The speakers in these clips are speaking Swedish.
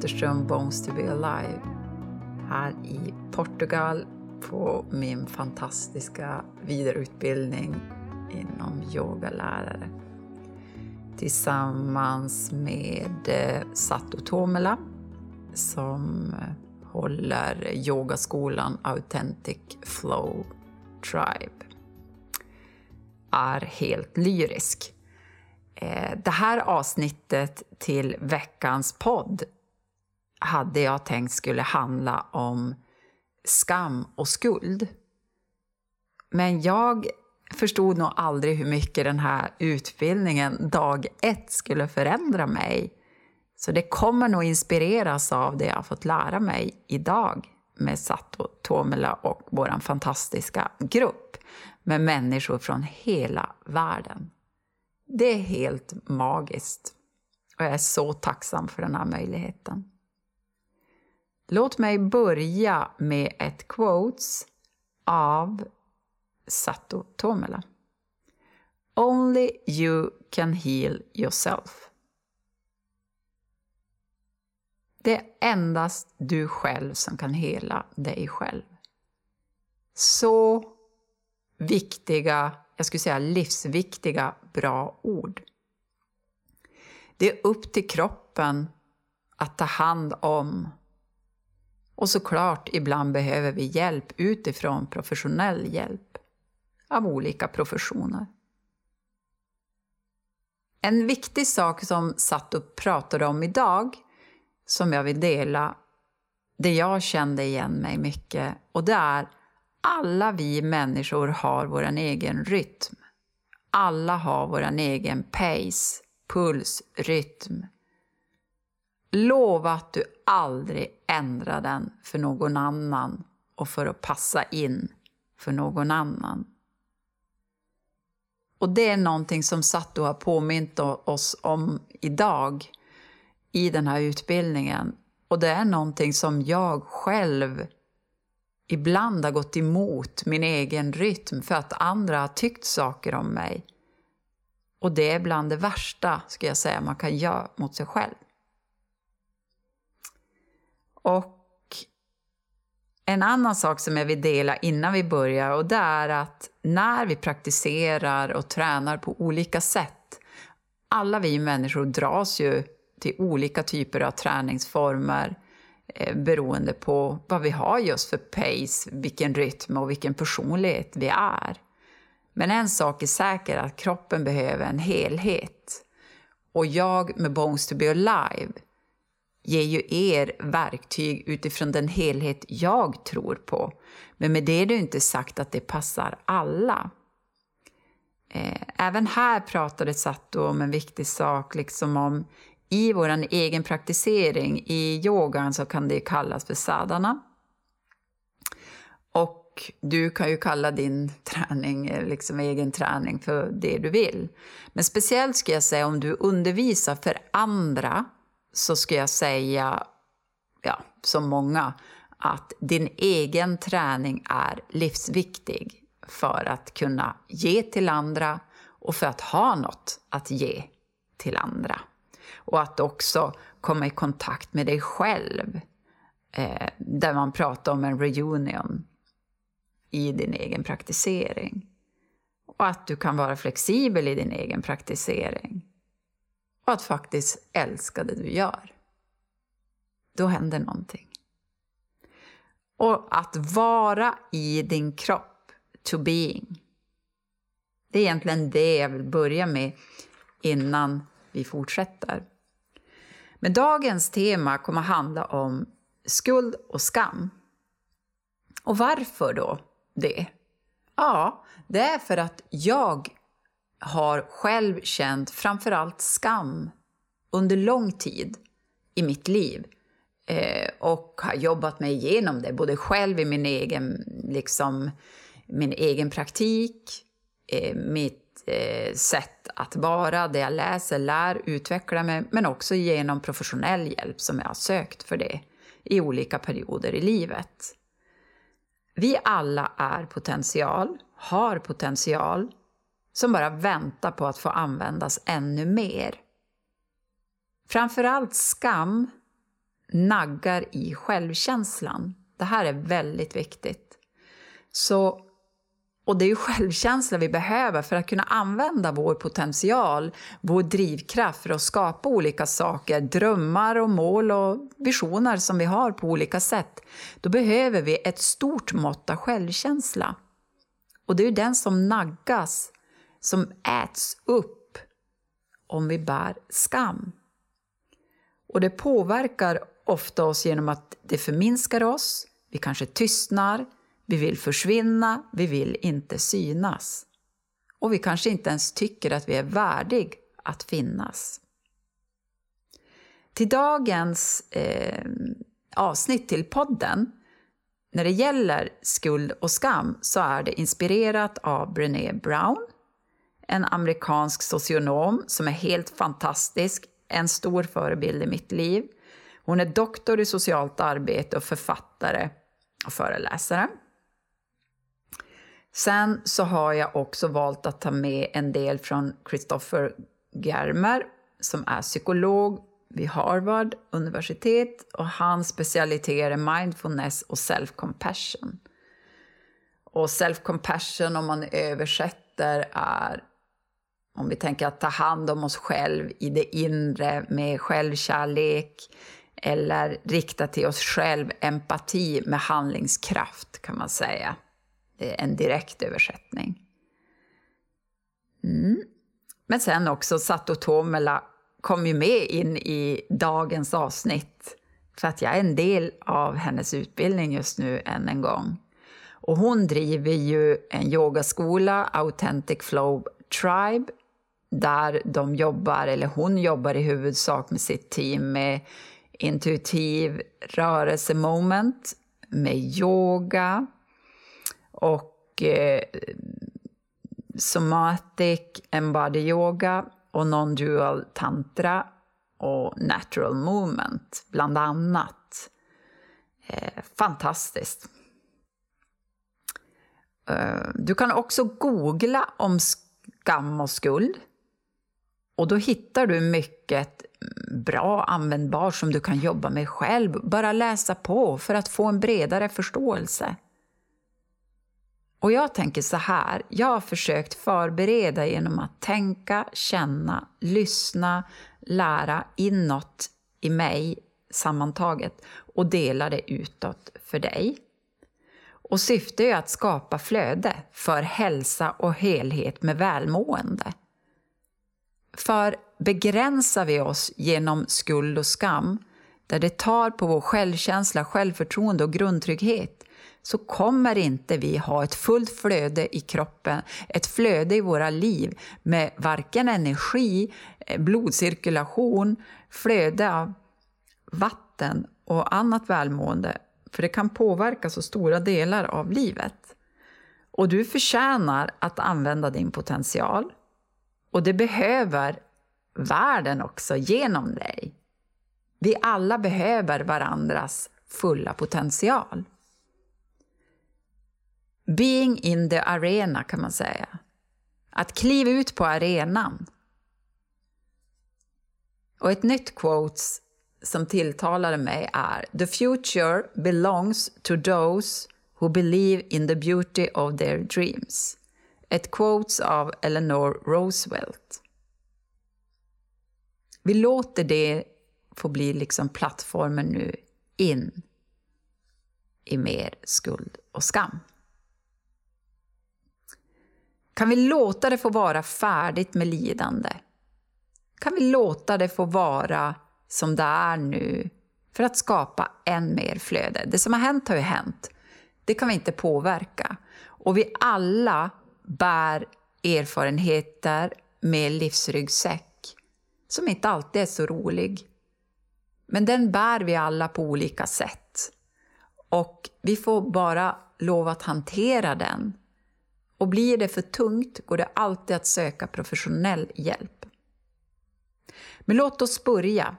Zetterström Bones to be alive här i Portugal på min fantastiska vidareutbildning inom yogalärare tillsammans med eh, Sato Satu Tomela som eh, håller yogaskolan Authentic Flow Tribe. Är helt lyrisk. Eh, det här avsnittet till veckans podd hade jag tänkt skulle handla om skam och skuld. Men jag förstod nog aldrig hur mycket den här utbildningen dag ett skulle förändra mig. Så det kommer nog inspireras av det jag har fått lära mig idag med Sato Tomela och vår fantastiska grupp med människor från hela världen. Det är helt magiskt och jag är så tacksam för den här möjligheten. Låt mig börja med ett quotes av Sato Tomela. Only you can heal yourself. Det är endast du själv som kan hela dig själv. Så viktiga, jag skulle säga livsviktiga, bra ord. Det är upp till kroppen att ta hand om och såklart, ibland behöver vi hjälp utifrån, professionell hjälp av olika professioner. En viktig sak som Sato pratade om idag, som jag vill dela, det jag kände igen mig mycket, och det är alla vi människor har vår egen rytm. Alla har vår egen pace, puls, rytm. Lova att du aldrig ändrar den för någon annan och för att passa in för någon annan. Och det är någonting som Sato har påmint oss om idag i den här utbildningen. Och det är någonting som jag själv ibland har gått emot min egen rytm för att andra har tyckt saker om mig. Och det är bland det värsta, ska jag säga, man kan göra mot sig själv. Och en annan sak som jag vill dela innan vi börjar och det är att när vi praktiserar och tränar på olika sätt, alla vi människor dras ju till olika typer av träningsformer eh, beroende på vad vi har just för pace, vilken rytm och vilken personlighet vi är. Men en sak är säker, att kroppen behöver en helhet. Och jag med Bones to be alive ger ju er verktyg utifrån den helhet jag tror på. Men med det är det inte sagt att det passar alla. Eh, även här pratade Sato om en viktig sak, liksom om i vår egen praktisering. I yogan så kan det kallas för sadhana. Och du kan ju kalla din träning, liksom egen träning, för det du vill. Men speciellt ska jag säga om du undervisar för andra så ska jag säga, ja, som många, att din egen träning är livsviktig för att kunna ge till andra och för att ha något att ge till andra. Och att också komma i kontakt med dig själv, eh, där man pratar om en reunion i din egen praktisering. Och att du kan vara flexibel i din egen praktisering och att faktiskt älska det du gör. Då händer någonting. Och att vara i din kropp, to being. Det är egentligen det jag vill börja med innan vi fortsätter. Men dagens tema kommer handla om skuld och skam. Och varför då det? Ja, det är för att jag har själv känt framförallt skam under lång tid i mitt liv eh, och har jobbat mig igenom det, både själv i min egen, liksom, min egen praktik, eh, mitt eh, sätt att vara, det jag läser, lär, utvecklar mig, men också genom professionell hjälp som jag har sökt för det i olika perioder i livet. Vi alla är potential, har potential som bara väntar på att få användas ännu mer. Framförallt skam, naggar i självkänslan. Det här är väldigt viktigt. Så, och det är ju självkänsla vi behöver för att kunna använda vår potential, vår drivkraft för att skapa olika saker, drömmar och mål och visioner som vi har på olika sätt. Då behöver vi ett stort mått av självkänsla. Och det är ju den som naggas, som äts upp om vi bär skam. Och det påverkar ofta oss genom att det förminskar oss, vi kanske tystnar, vi vill försvinna, vi vill inte synas. Och vi kanske inte ens tycker att vi är värdig att finnas. Till dagens eh, avsnitt till podden, när det gäller skuld och skam, så är det inspirerat av Brené Brown, en amerikansk socionom som är helt fantastisk, en stor förebild i mitt liv. Hon är doktor i socialt arbete och författare och föreläsare. Sen så har jag också valt att ta med en del från Christopher Germer som är psykolog vid Harvard universitet och hans specialitet är mindfulness och self-compassion. Och self-compassion om man översätter är om vi tänker att ta hand om oss själv i det inre med självkärlek eller rikta till oss själv empati med handlingskraft kan man säga. Det är en direkt översättning. Mm. Men sen också Sato Tomela kom ju med in i dagens avsnitt för att jag är en del av hennes utbildning just nu än en gång. Och hon driver ju en yogaskola, Authentic Flow Tribe, där de jobbar, eller hon jobbar i huvudsak med sitt team med intuitiv rörelsemoment, med yoga och eh, somatic embody yoga och non-dual tantra och natural movement, bland annat. Eh, fantastiskt. Eh, du kan också googla om skam och skuld. Och då hittar du mycket bra användbart som du kan jobba med själv. Bara läsa på för att få en bredare förståelse. Och jag tänker så här, jag har försökt förbereda genom att tänka, känna, lyssna, lära inåt i mig sammantaget och dela det utåt för dig. Och syftet är att skapa flöde för hälsa och helhet med välmående. För begränsar vi oss genom skuld och skam, där det tar på vår självkänsla, självförtroende och grundtrygghet, så kommer inte vi ha ett fullt flöde i kroppen, ett flöde i våra liv med varken energi, eh, blodcirkulation, flöde av vatten och annat välmående, för det kan påverka så stora delar av livet. Och du förtjänar att använda din potential. Och det behöver världen också genom dig. Vi alla behöver varandras fulla potential. Being in the arena kan man säga. Att kliva ut på arenan. Och ett nytt quote som tilltalade mig är The future belongs to those who believe in the beauty of their dreams. Ett quote av Eleanor Roosevelt. Vi låter det få bli liksom plattformen nu in i mer skuld och skam. Kan vi låta det få vara färdigt med lidande? Kan vi låta det få vara som det är nu för att skapa än mer flöde? Det som har hänt har ju hänt. Det kan vi inte påverka. Och vi alla bär erfarenheter med livsryggsäck som inte alltid är så rolig. Men den bär vi alla på olika sätt. Och vi får bara lov att hantera den. Och blir det för tungt går det alltid att söka professionell hjälp. Men låt oss börja.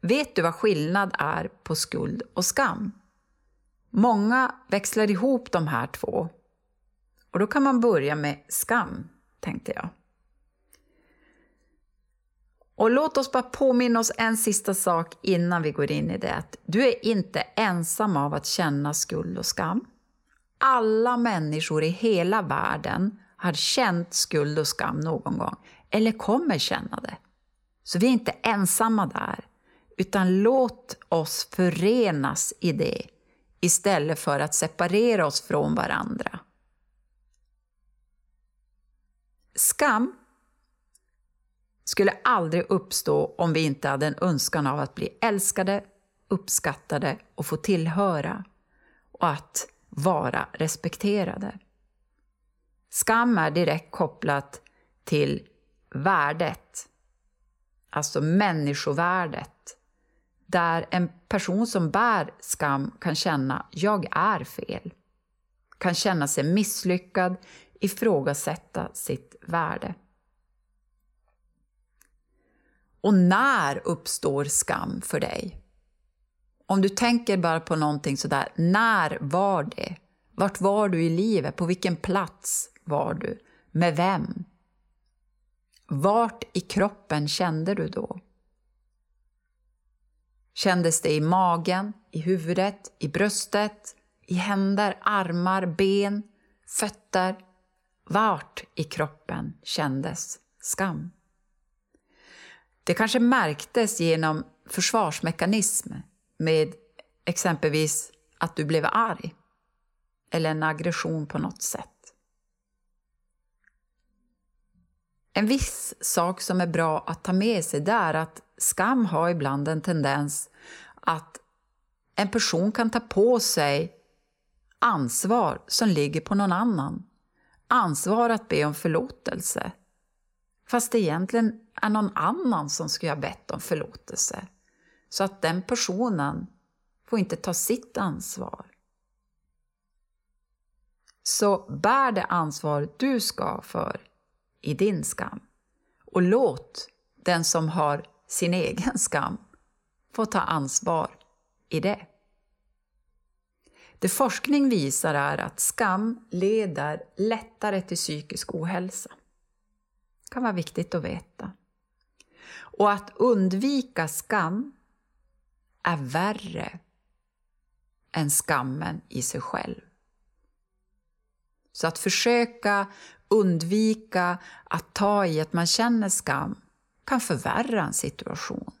Vet du vad skillnad är på skuld och skam? Många växlar ihop de här två. Och då kan man börja med skam, tänkte jag. Och låt oss bara påminna oss en sista sak innan vi går in i det. Du är inte ensam av att känna skuld och skam. Alla människor i hela världen har känt skuld och skam någon gång, eller kommer känna det. Så vi är inte ensamma där, utan låt oss förenas i det istället för att separera oss från varandra. Skam skulle aldrig uppstå om vi inte hade en önskan av att bli älskade, uppskattade och få tillhöra och att vara respekterade. Skam är direkt kopplat till värdet, alltså människovärdet, där en person som bär skam kan känna ”jag är fel”, kan känna sig misslyckad, ifrågasätta sitt värde. Och när uppstår skam för dig? Om du tänker bara på någonting sådär, när var det? Vart var du i livet? På vilken plats var du? Med vem? Vart i kroppen kände du då? Kändes det i magen, i huvudet, i bröstet, i händer, armar, ben, fötter? Vart i kroppen kändes skam? Det kanske märktes genom försvarsmekanism med exempelvis att du blev arg eller en aggression på något sätt. En viss sak som är bra att ta med sig är att skam har ibland en tendens att en person kan ta på sig ansvar som ligger på någon annan. Ansvar att be om förlåtelse. Fast det egentligen är någon annan som skulle ha bett om förlåtelse. Så att den personen får inte ta sitt ansvar. Så bär det ansvar du ska för i din skam. Och låt den som har sin egen skam få ta ansvar i det. Det forskning visar är att skam leder lättare till psykisk ohälsa. Det kan vara viktigt att veta. Och att undvika skam är värre än skammen i sig själv. Så att försöka undvika att ta i att man känner skam kan förvärra en situation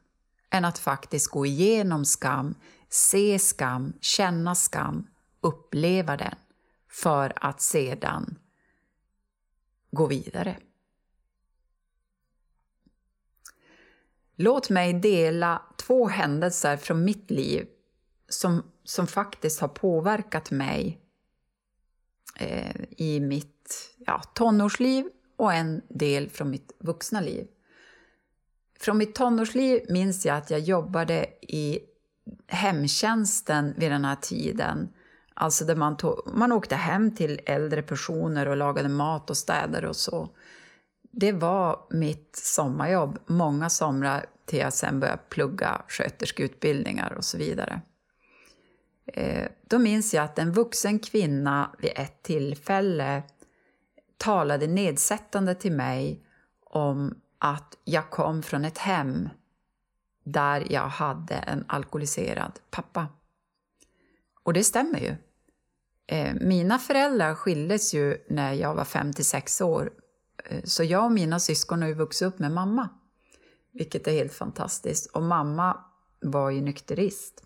än att faktiskt gå igenom skam, se skam, känna skam, uppleva den för att sedan gå vidare. Låt mig dela två händelser från mitt liv som, som faktiskt har påverkat mig eh, i mitt ja, tonårsliv och en del från mitt vuxna liv. Från mitt tonårsliv minns jag att jag jobbade i hemtjänsten vid den här tiden. Alltså där man, tog, man åkte hem till äldre personer och lagade mat och städade och så. Det var mitt sommarjobb, många somrar till jag sen började plugga sköterskeutbildningar och så vidare. Eh, då minns jag att en vuxen kvinna vid ett tillfälle talade nedsättande till mig om att jag kom från ett hem där jag hade en alkoholiserad pappa. Och det stämmer ju. Eh, mina föräldrar skildes ju när jag var 5 6 år, eh, så jag och mina syskon har ju vuxit upp med mamma. Vilket är helt fantastiskt. Och mamma var ju nykterist.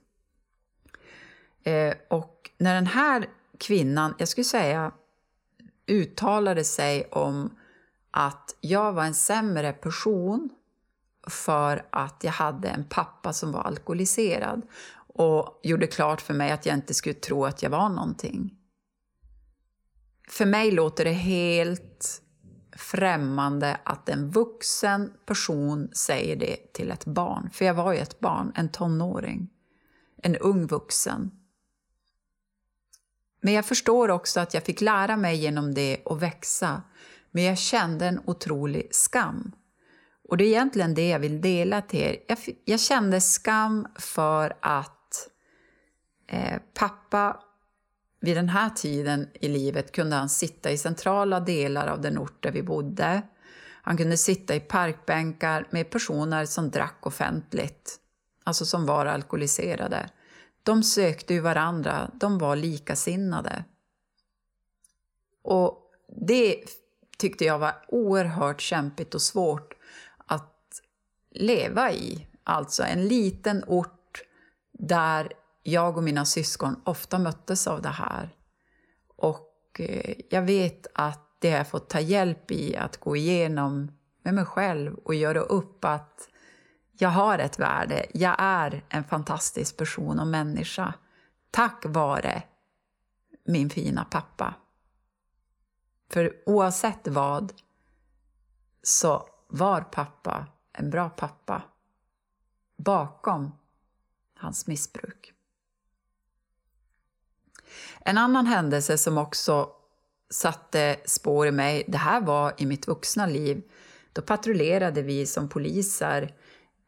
Eh, och när den här kvinnan, jag skulle säga, uttalade sig om att jag var en sämre person för att jag hade en pappa som var alkoholiserad och gjorde klart för mig att jag inte skulle tro att jag var någonting. För mig låter det helt främmande att en vuxen person säger det till ett barn. För jag var ju ett barn, en tonåring, en ung vuxen. Men jag förstår också att jag fick lära mig genom det och växa. Men jag kände en otrolig skam. Och det är egentligen det jag vill dela till er. Jag, jag kände skam för att eh, pappa vid den här tiden i livet kunde han sitta i centrala delar av den ort där vi bodde. Han kunde sitta i parkbänkar med personer som drack offentligt, alltså som var alkoholiserade. De sökte ju varandra, de var likasinnade. Och det tyckte jag var oerhört kämpigt och svårt att leva i. Alltså en liten ort där jag och mina syskon ofta möttes av det här. Och eh, jag vet att det har jag fått ta hjälp i att gå igenom med mig själv och göra upp att jag har ett värde, jag är en fantastisk person och människa tack vare min fina pappa. För oavsett vad så var pappa en bra pappa bakom hans missbruk. En annan händelse som också satte spår i mig, det här var i mitt vuxna liv. Då patrullerade vi som poliser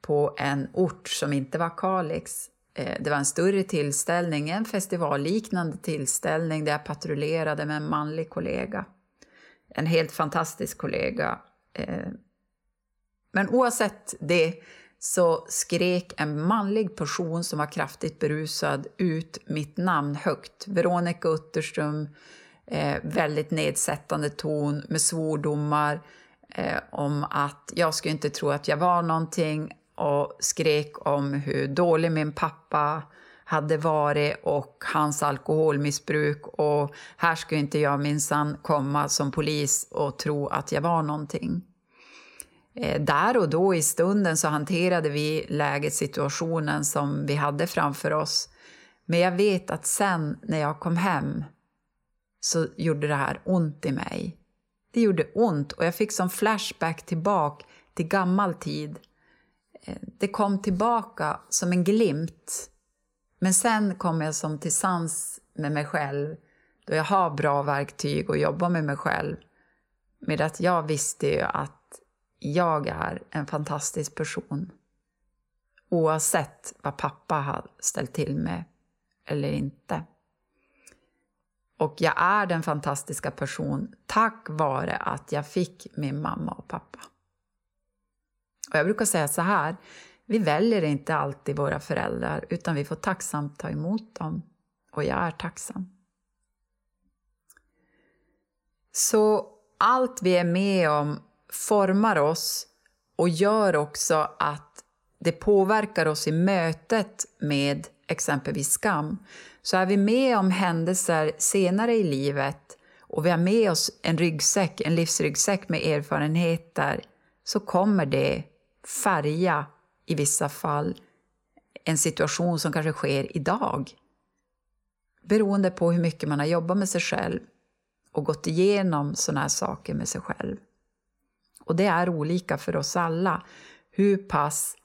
på en ort som inte var Kalix. Eh, det var en större tillställning, en festivalliknande tillställning där jag patrullerade med en manlig kollega. En helt fantastisk kollega. Eh, men oavsett det så skrek en manlig person som var kraftigt berusad ut mitt namn högt. Veronica Utterström, eh, väldigt nedsättande ton med svordomar eh, om att jag skulle inte tro att jag var någonting och skrek om hur dålig min pappa hade varit och hans alkoholmissbruk och här skulle inte jag minsann komma som polis och tro att jag var någonting. Eh, där och då i stunden så hanterade vi läget, situationen som vi hade framför oss. Men jag vet att sen när jag kom hem så gjorde det här ont i mig. Det gjorde ont och jag fick som flashback tillbaka till gammal tid. Eh, det kom tillbaka som en glimt. Men sen kom jag som till sans med mig själv då jag har bra verktyg och jobbar med mig själv. Med att jag visste ju att jag är en fantastisk person. Oavsett vad pappa har ställt till med eller inte. Och jag är den fantastiska person tack vare att jag fick min mamma och pappa. Och jag brukar säga så här, vi väljer inte alltid våra föräldrar utan vi får tacksamt ta emot dem. Och jag är tacksam. Så allt vi är med om formar oss och gör också att det påverkar oss i mötet med exempelvis skam. Så är vi med om händelser senare i livet och vi har med oss en ryggsäck, en livsryggsäck med erfarenheter så kommer det färga, i vissa fall, en situation som kanske sker idag. Beroende på hur mycket man har jobbat med sig själv och gått igenom sådana här saker med sig själv. Och det är olika för oss alla. Hur pass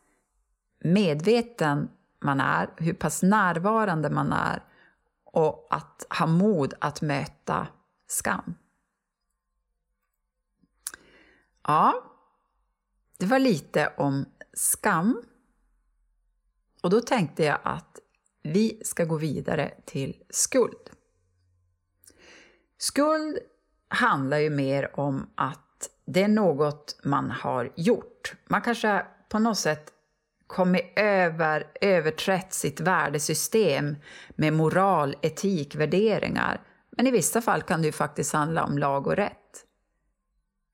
medveten man är, hur pass närvarande man är och att ha mod att möta skam. Ja, det var lite om skam. Och då tänkte jag att vi ska gå vidare till skuld. Skuld handlar ju mer om att det är något man har gjort. Man kanske på något sätt kommit över, överträtt sitt värdesystem med moral, etik, värderingar. Men i vissa fall kan det ju faktiskt handla om lag och rätt.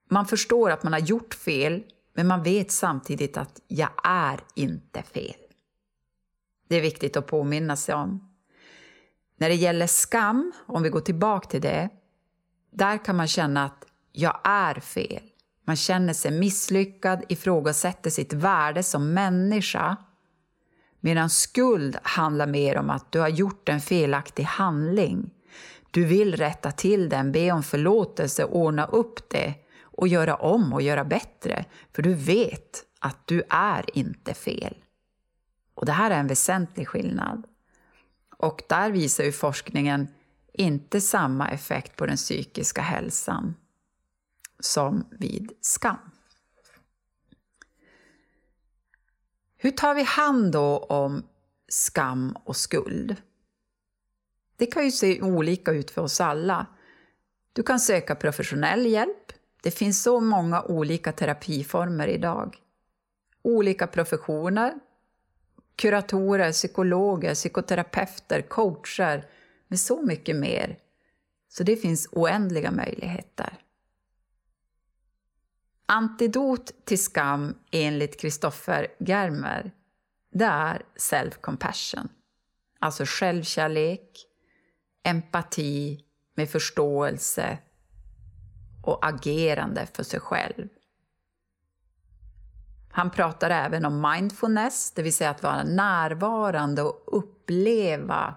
Man förstår att man har gjort fel, men man vet samtidigt att jag är inte fel. Det är viktigt att påminna sig om. När det gäller skam, om vi går tillbaka till det, där kan man känna att jag är fel. Man känner sig misslyckad, ifrågasätter sitt värde som människa. Medan skuld handlar mer om att du har gjort en felaktig handling. Du vill rätta till den, be om förlåtelse, ordna upp det och göra om och göra bättre. För du vet att du är inte fel. Och det här är en väsentlig skillnad. Och där visar ju forskningen inte samma effekt på den psykiska hälsan som vid skam. Hur tar vi hand då om skam och skuld? Det kan ju se olika ut för oss alla. Du kan söka professionell hjälp, Det finns så många olika terapiformer idag. Olika professioner, kuratorer, psykologer, psykoterapeuter, coacher med så mycket mer. Så det finns oändliga möjligheter. Antidot till skam enligt Christopher Germer, det är self-compassion. Alltså självkärlek, empati med förståelse och agerande för sig själv. Han pratar även om mindfulness, det vill säga att vara närvarande och uppleva,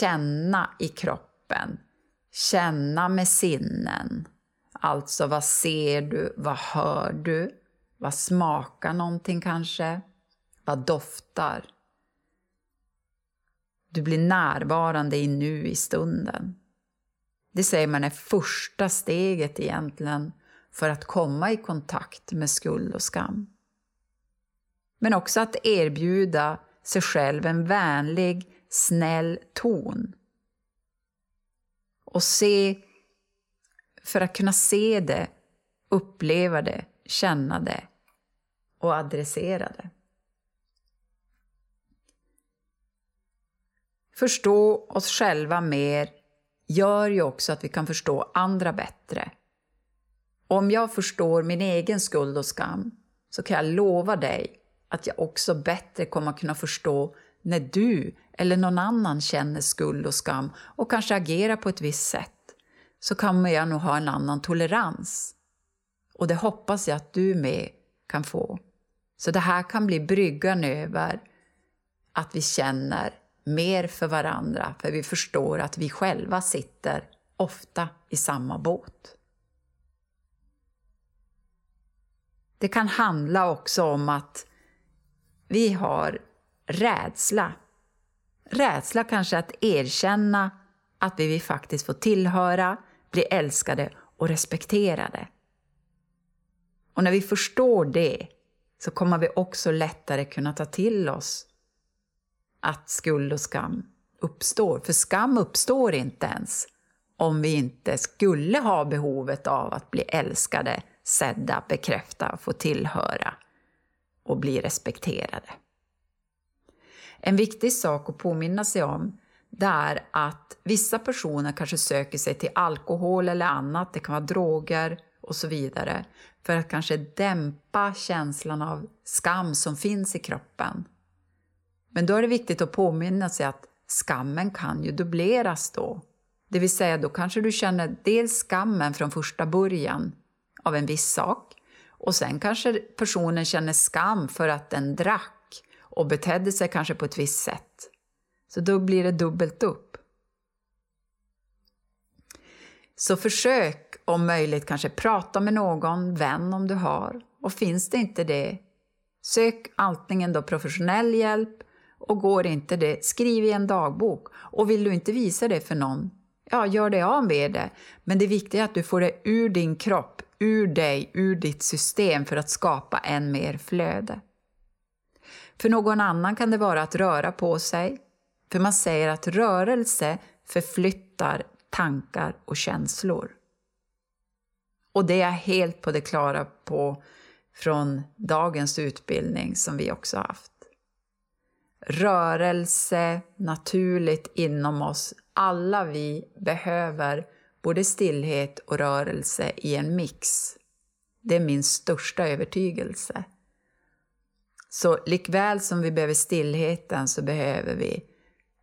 känna i kroppen, känna med sinnen. Alltså, vad ser du? Vad hör du? Vad smakar någonting kanske? Vad doftar? Du blir närvarande i nu i stunden. Det säger man är första steget egentligen för att komma i kontakt med skuld och skam. Men också att erbjuda sig själv en vänlig, snäll ton. Och se, för att kunna se det, uppleva det, känna det och adressera det. Förstå oss själva mer gör ju också att vi kan förstå andra bättre. Om jag förstår min egen skuld och skam så kan jag lova dig att jag också bättre kommer att kunna förstå när du eller någon annan känner skuld och skam och kanske agerar på ett visst sätt så kommer jag nog ha en annan tolerans. Och det hoppas jag att du med kan få. Så det här kan bli bryggan över att vi känner mer för varandra för vi förstår att vi själva sitter ofta i samma båt. Det kan handla också om att vi har rädsla. Rädsla kanske att erkänna att vi vill faktiskt få tillhöra, bli älskade och respekterade. Och när vi förstår det så kommer vi också lättare kunna ta till oss att skuld och skam uppstår. För skam uppstår inte ens om vi inte skulle ha behovet av att bli älskade, sedda, bekräfta, få tillhöra och bli respekterade. En viktig sak att påminna sig om det är att vissa personer kanske söker sig till alkohol eller annat, det kan vara droger och så vidare, för att kanske dämpa känslan av skam som finns i kroppen. Men då är det viktigt att påminna sig att skammen kan ju dubbleras då. Det vill säga, då kanske du känner dels skammen från första början av en viss sak och sen kanske personen känner skam för att den drack och betedde sig kanske på ett visst sätt. Så då blir det dubbelt upp. Så försök om möjligt kanske prata med någon, vän om du har. Och finns det inte det, sök antingen då professionell hjälp och går inte det, skriv i en dagbok. Och vill du inte visa det för någon, ja, gör det av med det. Men det viktiga är att du får det ur din kropp, ur dig, ur ditt system för att skapa än mer flöde. För någon annan kan det vara att röra på sig. För man säger att rörelse förflyttar tankar och känslor. Och det är jag helt på det klara på från dagens utbildning som vi också haft rörelse naturligt inom oss. Alla vi behöver både stillhet och rörelse i en mix. Det är min största övertygelse. Så likväl som vi behöver stillheten så behöver vi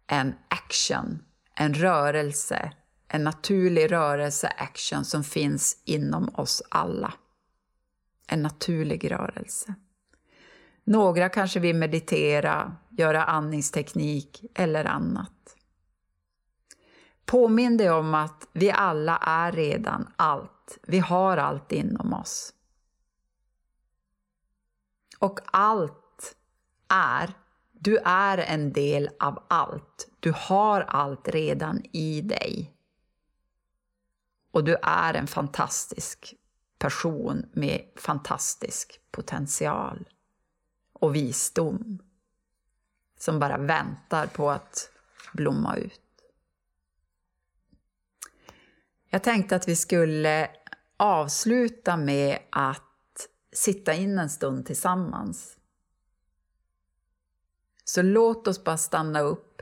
en action, en rörelse, en naturlig rörelse, action som finns inom oss alla. En naturlig rörelse. Några kanske vill meditera, göra andningsteknik eller annat. Påminn dig om att vi alla är redan allt. Vi har allt inom oss. Och allt är, du är en del av allt. Du har allt redan i dig. Och du är en fantastisk person med fantastisk potential och visdom som bara väntar på att blomma ut. Jag tänkte att vi skulle avsluta med att sitta in en stund tillsammans. Så låt oss bara stanna upp.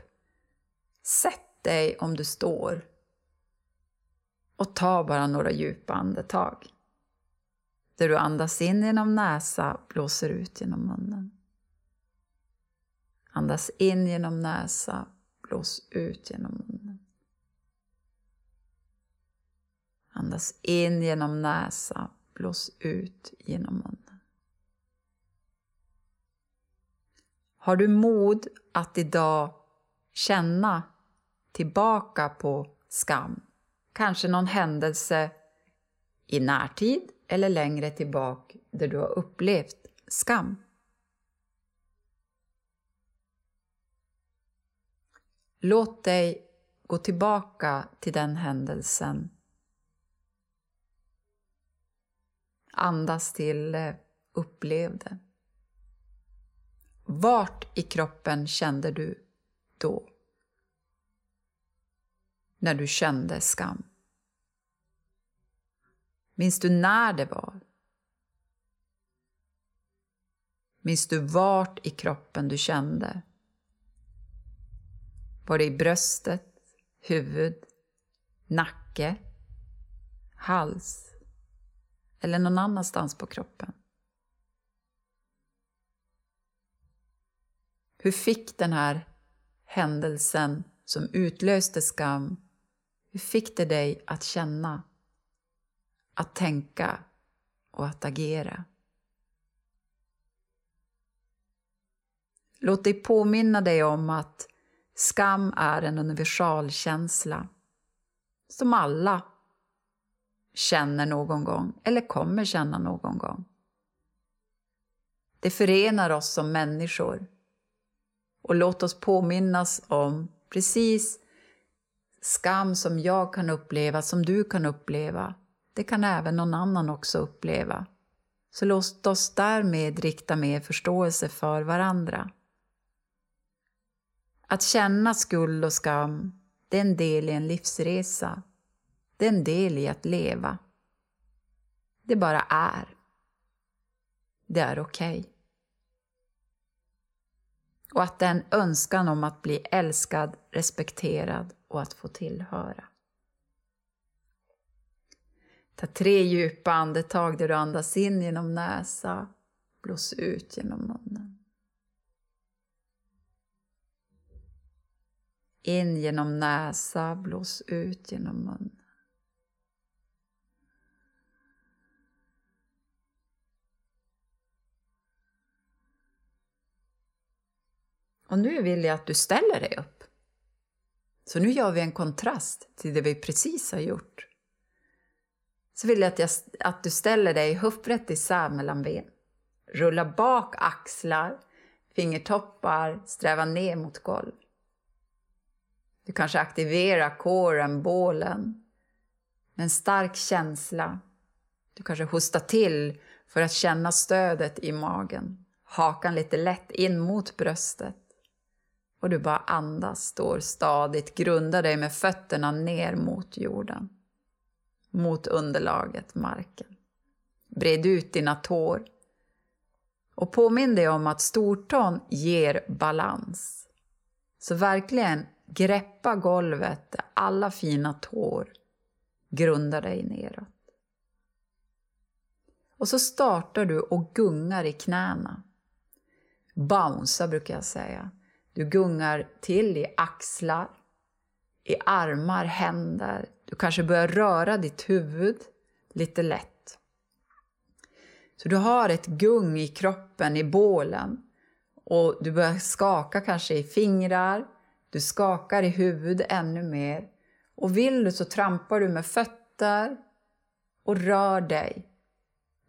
Sätt dig om du står och ta bara några djupa andetag. Där du andas in genom näsa, blåser ut genom munnen. Andas in genom näsa, blås ut genom munnen. Andas in genom näsa, blås ut genom munnen. Har du mod att idag känna tillbaka på skam? Kanske någon händelse i närtid eller längre tillbaka där du har upplevt skam. Låt dig gå tillbaka till den händelsen. Andas till, upplevde. Vart i kroppen kände du då? När du kände skam? Minns du när det var? Minns du vart i kroppen du kände? Var det i bröstet, huvud, nacke, hals eller någon annanstans på kroppen? Hur fick den här händelsen som utlöste skam, hur fick det dig att känna att tänka och att agera. Låt dig påminna dig om att skam är en universalkänsla som alla känner någon gång eller kommer känna någon gång. Det förenar oss som människor. Och låt oss påminnas om precis skam som jag kan uppleva, som du kan uppleva, det kan även någon annan också uppleva. Så låt oss därmed rikta mer förståelse för varandra. Att känna skuld och skam, det är en del i en livsresa. Det är en del i att leva. Det bara är. Det är okej. Okay. Och att det är en önskan om att bli älskad, respekterad och att få tillhöra. Ta tre djupa andetag där du andas in genom näsa, blås ut genom munnen. In genom näsa, blås ut genom munnen. Och nu vill jag att du ställer dig upp. Så nu gör vi en kontrast till det vi precis har gjort så vill jag att, jag att du ställer dig höfträtt isär mellan ben. Rulla bak axlar, fingertoppar, sträva ner mot golv. Du kanske aktiverar kåren, bålen, med en stark känsla. Du kanske hostar till för att känna stödet i magen. Hakan lite lätt in mot bröstet. Och du bara andas, står stadigt, grundar dig med fötterna ner mot jorden mot underlaget, marken. Bred ut dina tår. Och påminn dig om att stortån ger balans. Så verkligen greppa golvet där alla fina tår grundar dig neråt. Och så startar du och gungar i knäna. Bouncea brukar jag säga. Du gungar till i axlar, i armar, händer, du kanske börjar röra ditt huvud lite lätt. Så du har ett gung i kroppen, i bålen. Och du börjar skaka kanske i fingrar, du skakar i huvudet ännu mer. Och vill du så trampar du med fötter och rör dig.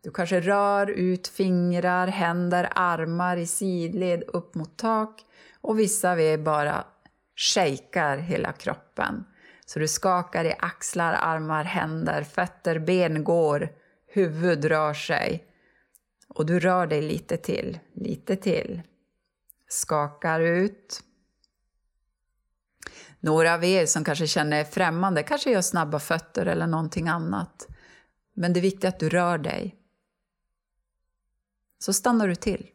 Du kanske rör ut fingrar, händer, armar i sidled upp mot tak och vissa av er bara shakar hela kroppen. Så du skakar i axlar, armar, händer, fötter, ben går, huvud rör sig. Och du rör dig lite till, lite till. Skakar ut. Några av er som kanske känner er främmande kanske gör snabba fötter eller någonting annat. Men det är viktigt att du rör dig. Så stannar du till,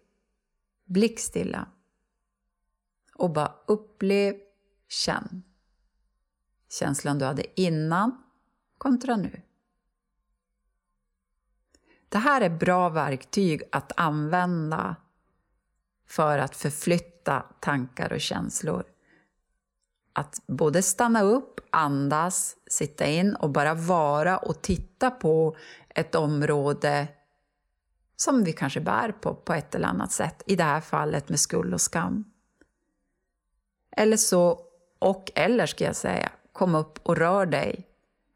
blickstilla och bara upplev, känn känslan du hade innan kontra nu. Det här är bra verktyg att använda för att förflytta tankar och känslor. Att både stanna upp, andas, sitta in och bara vara och titta på ett område som vi kanske bär på på ett eller annat sätt. I det här fallet med skuld och skam. Eller så, och eller ska jag säga, kom upp och rör dig.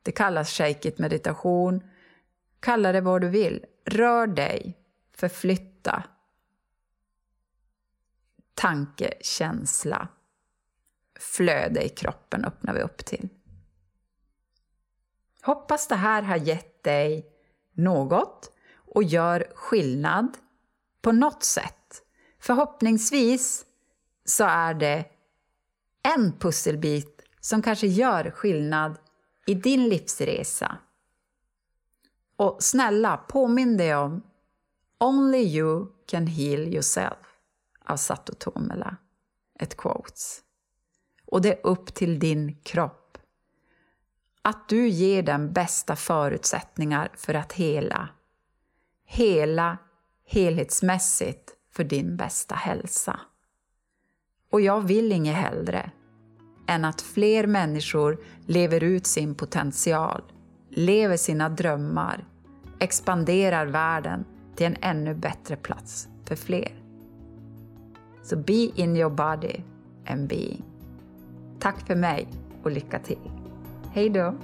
Det kallas shake it meditation. Kalla det vad du vill. Rör dig, förflytta. Tanke, känsla, flöde i kroppen öppnar vi upp till. Hoppas det här har gett dig något och gör skillnad på något sätt. Förhoppningsvis så är det en pusselbit som kanske gör skillnad i din livsresa. Och snälla, påminn dig om Only you can heal yourself av Sato Tomela. Ett quotes. Och det är upp till din kropp. Att du ger den bästa förutsättningar för att hela. Hela helhetsmässigt för din bästa hälsa. Och jag vill inget hellre än att fler människor lever ut sin potential, lever sina drömmar, expanderar världen till en ännu bättre plats för fler. Så be in your body and being. Tack för mig och lycka till. Hej då!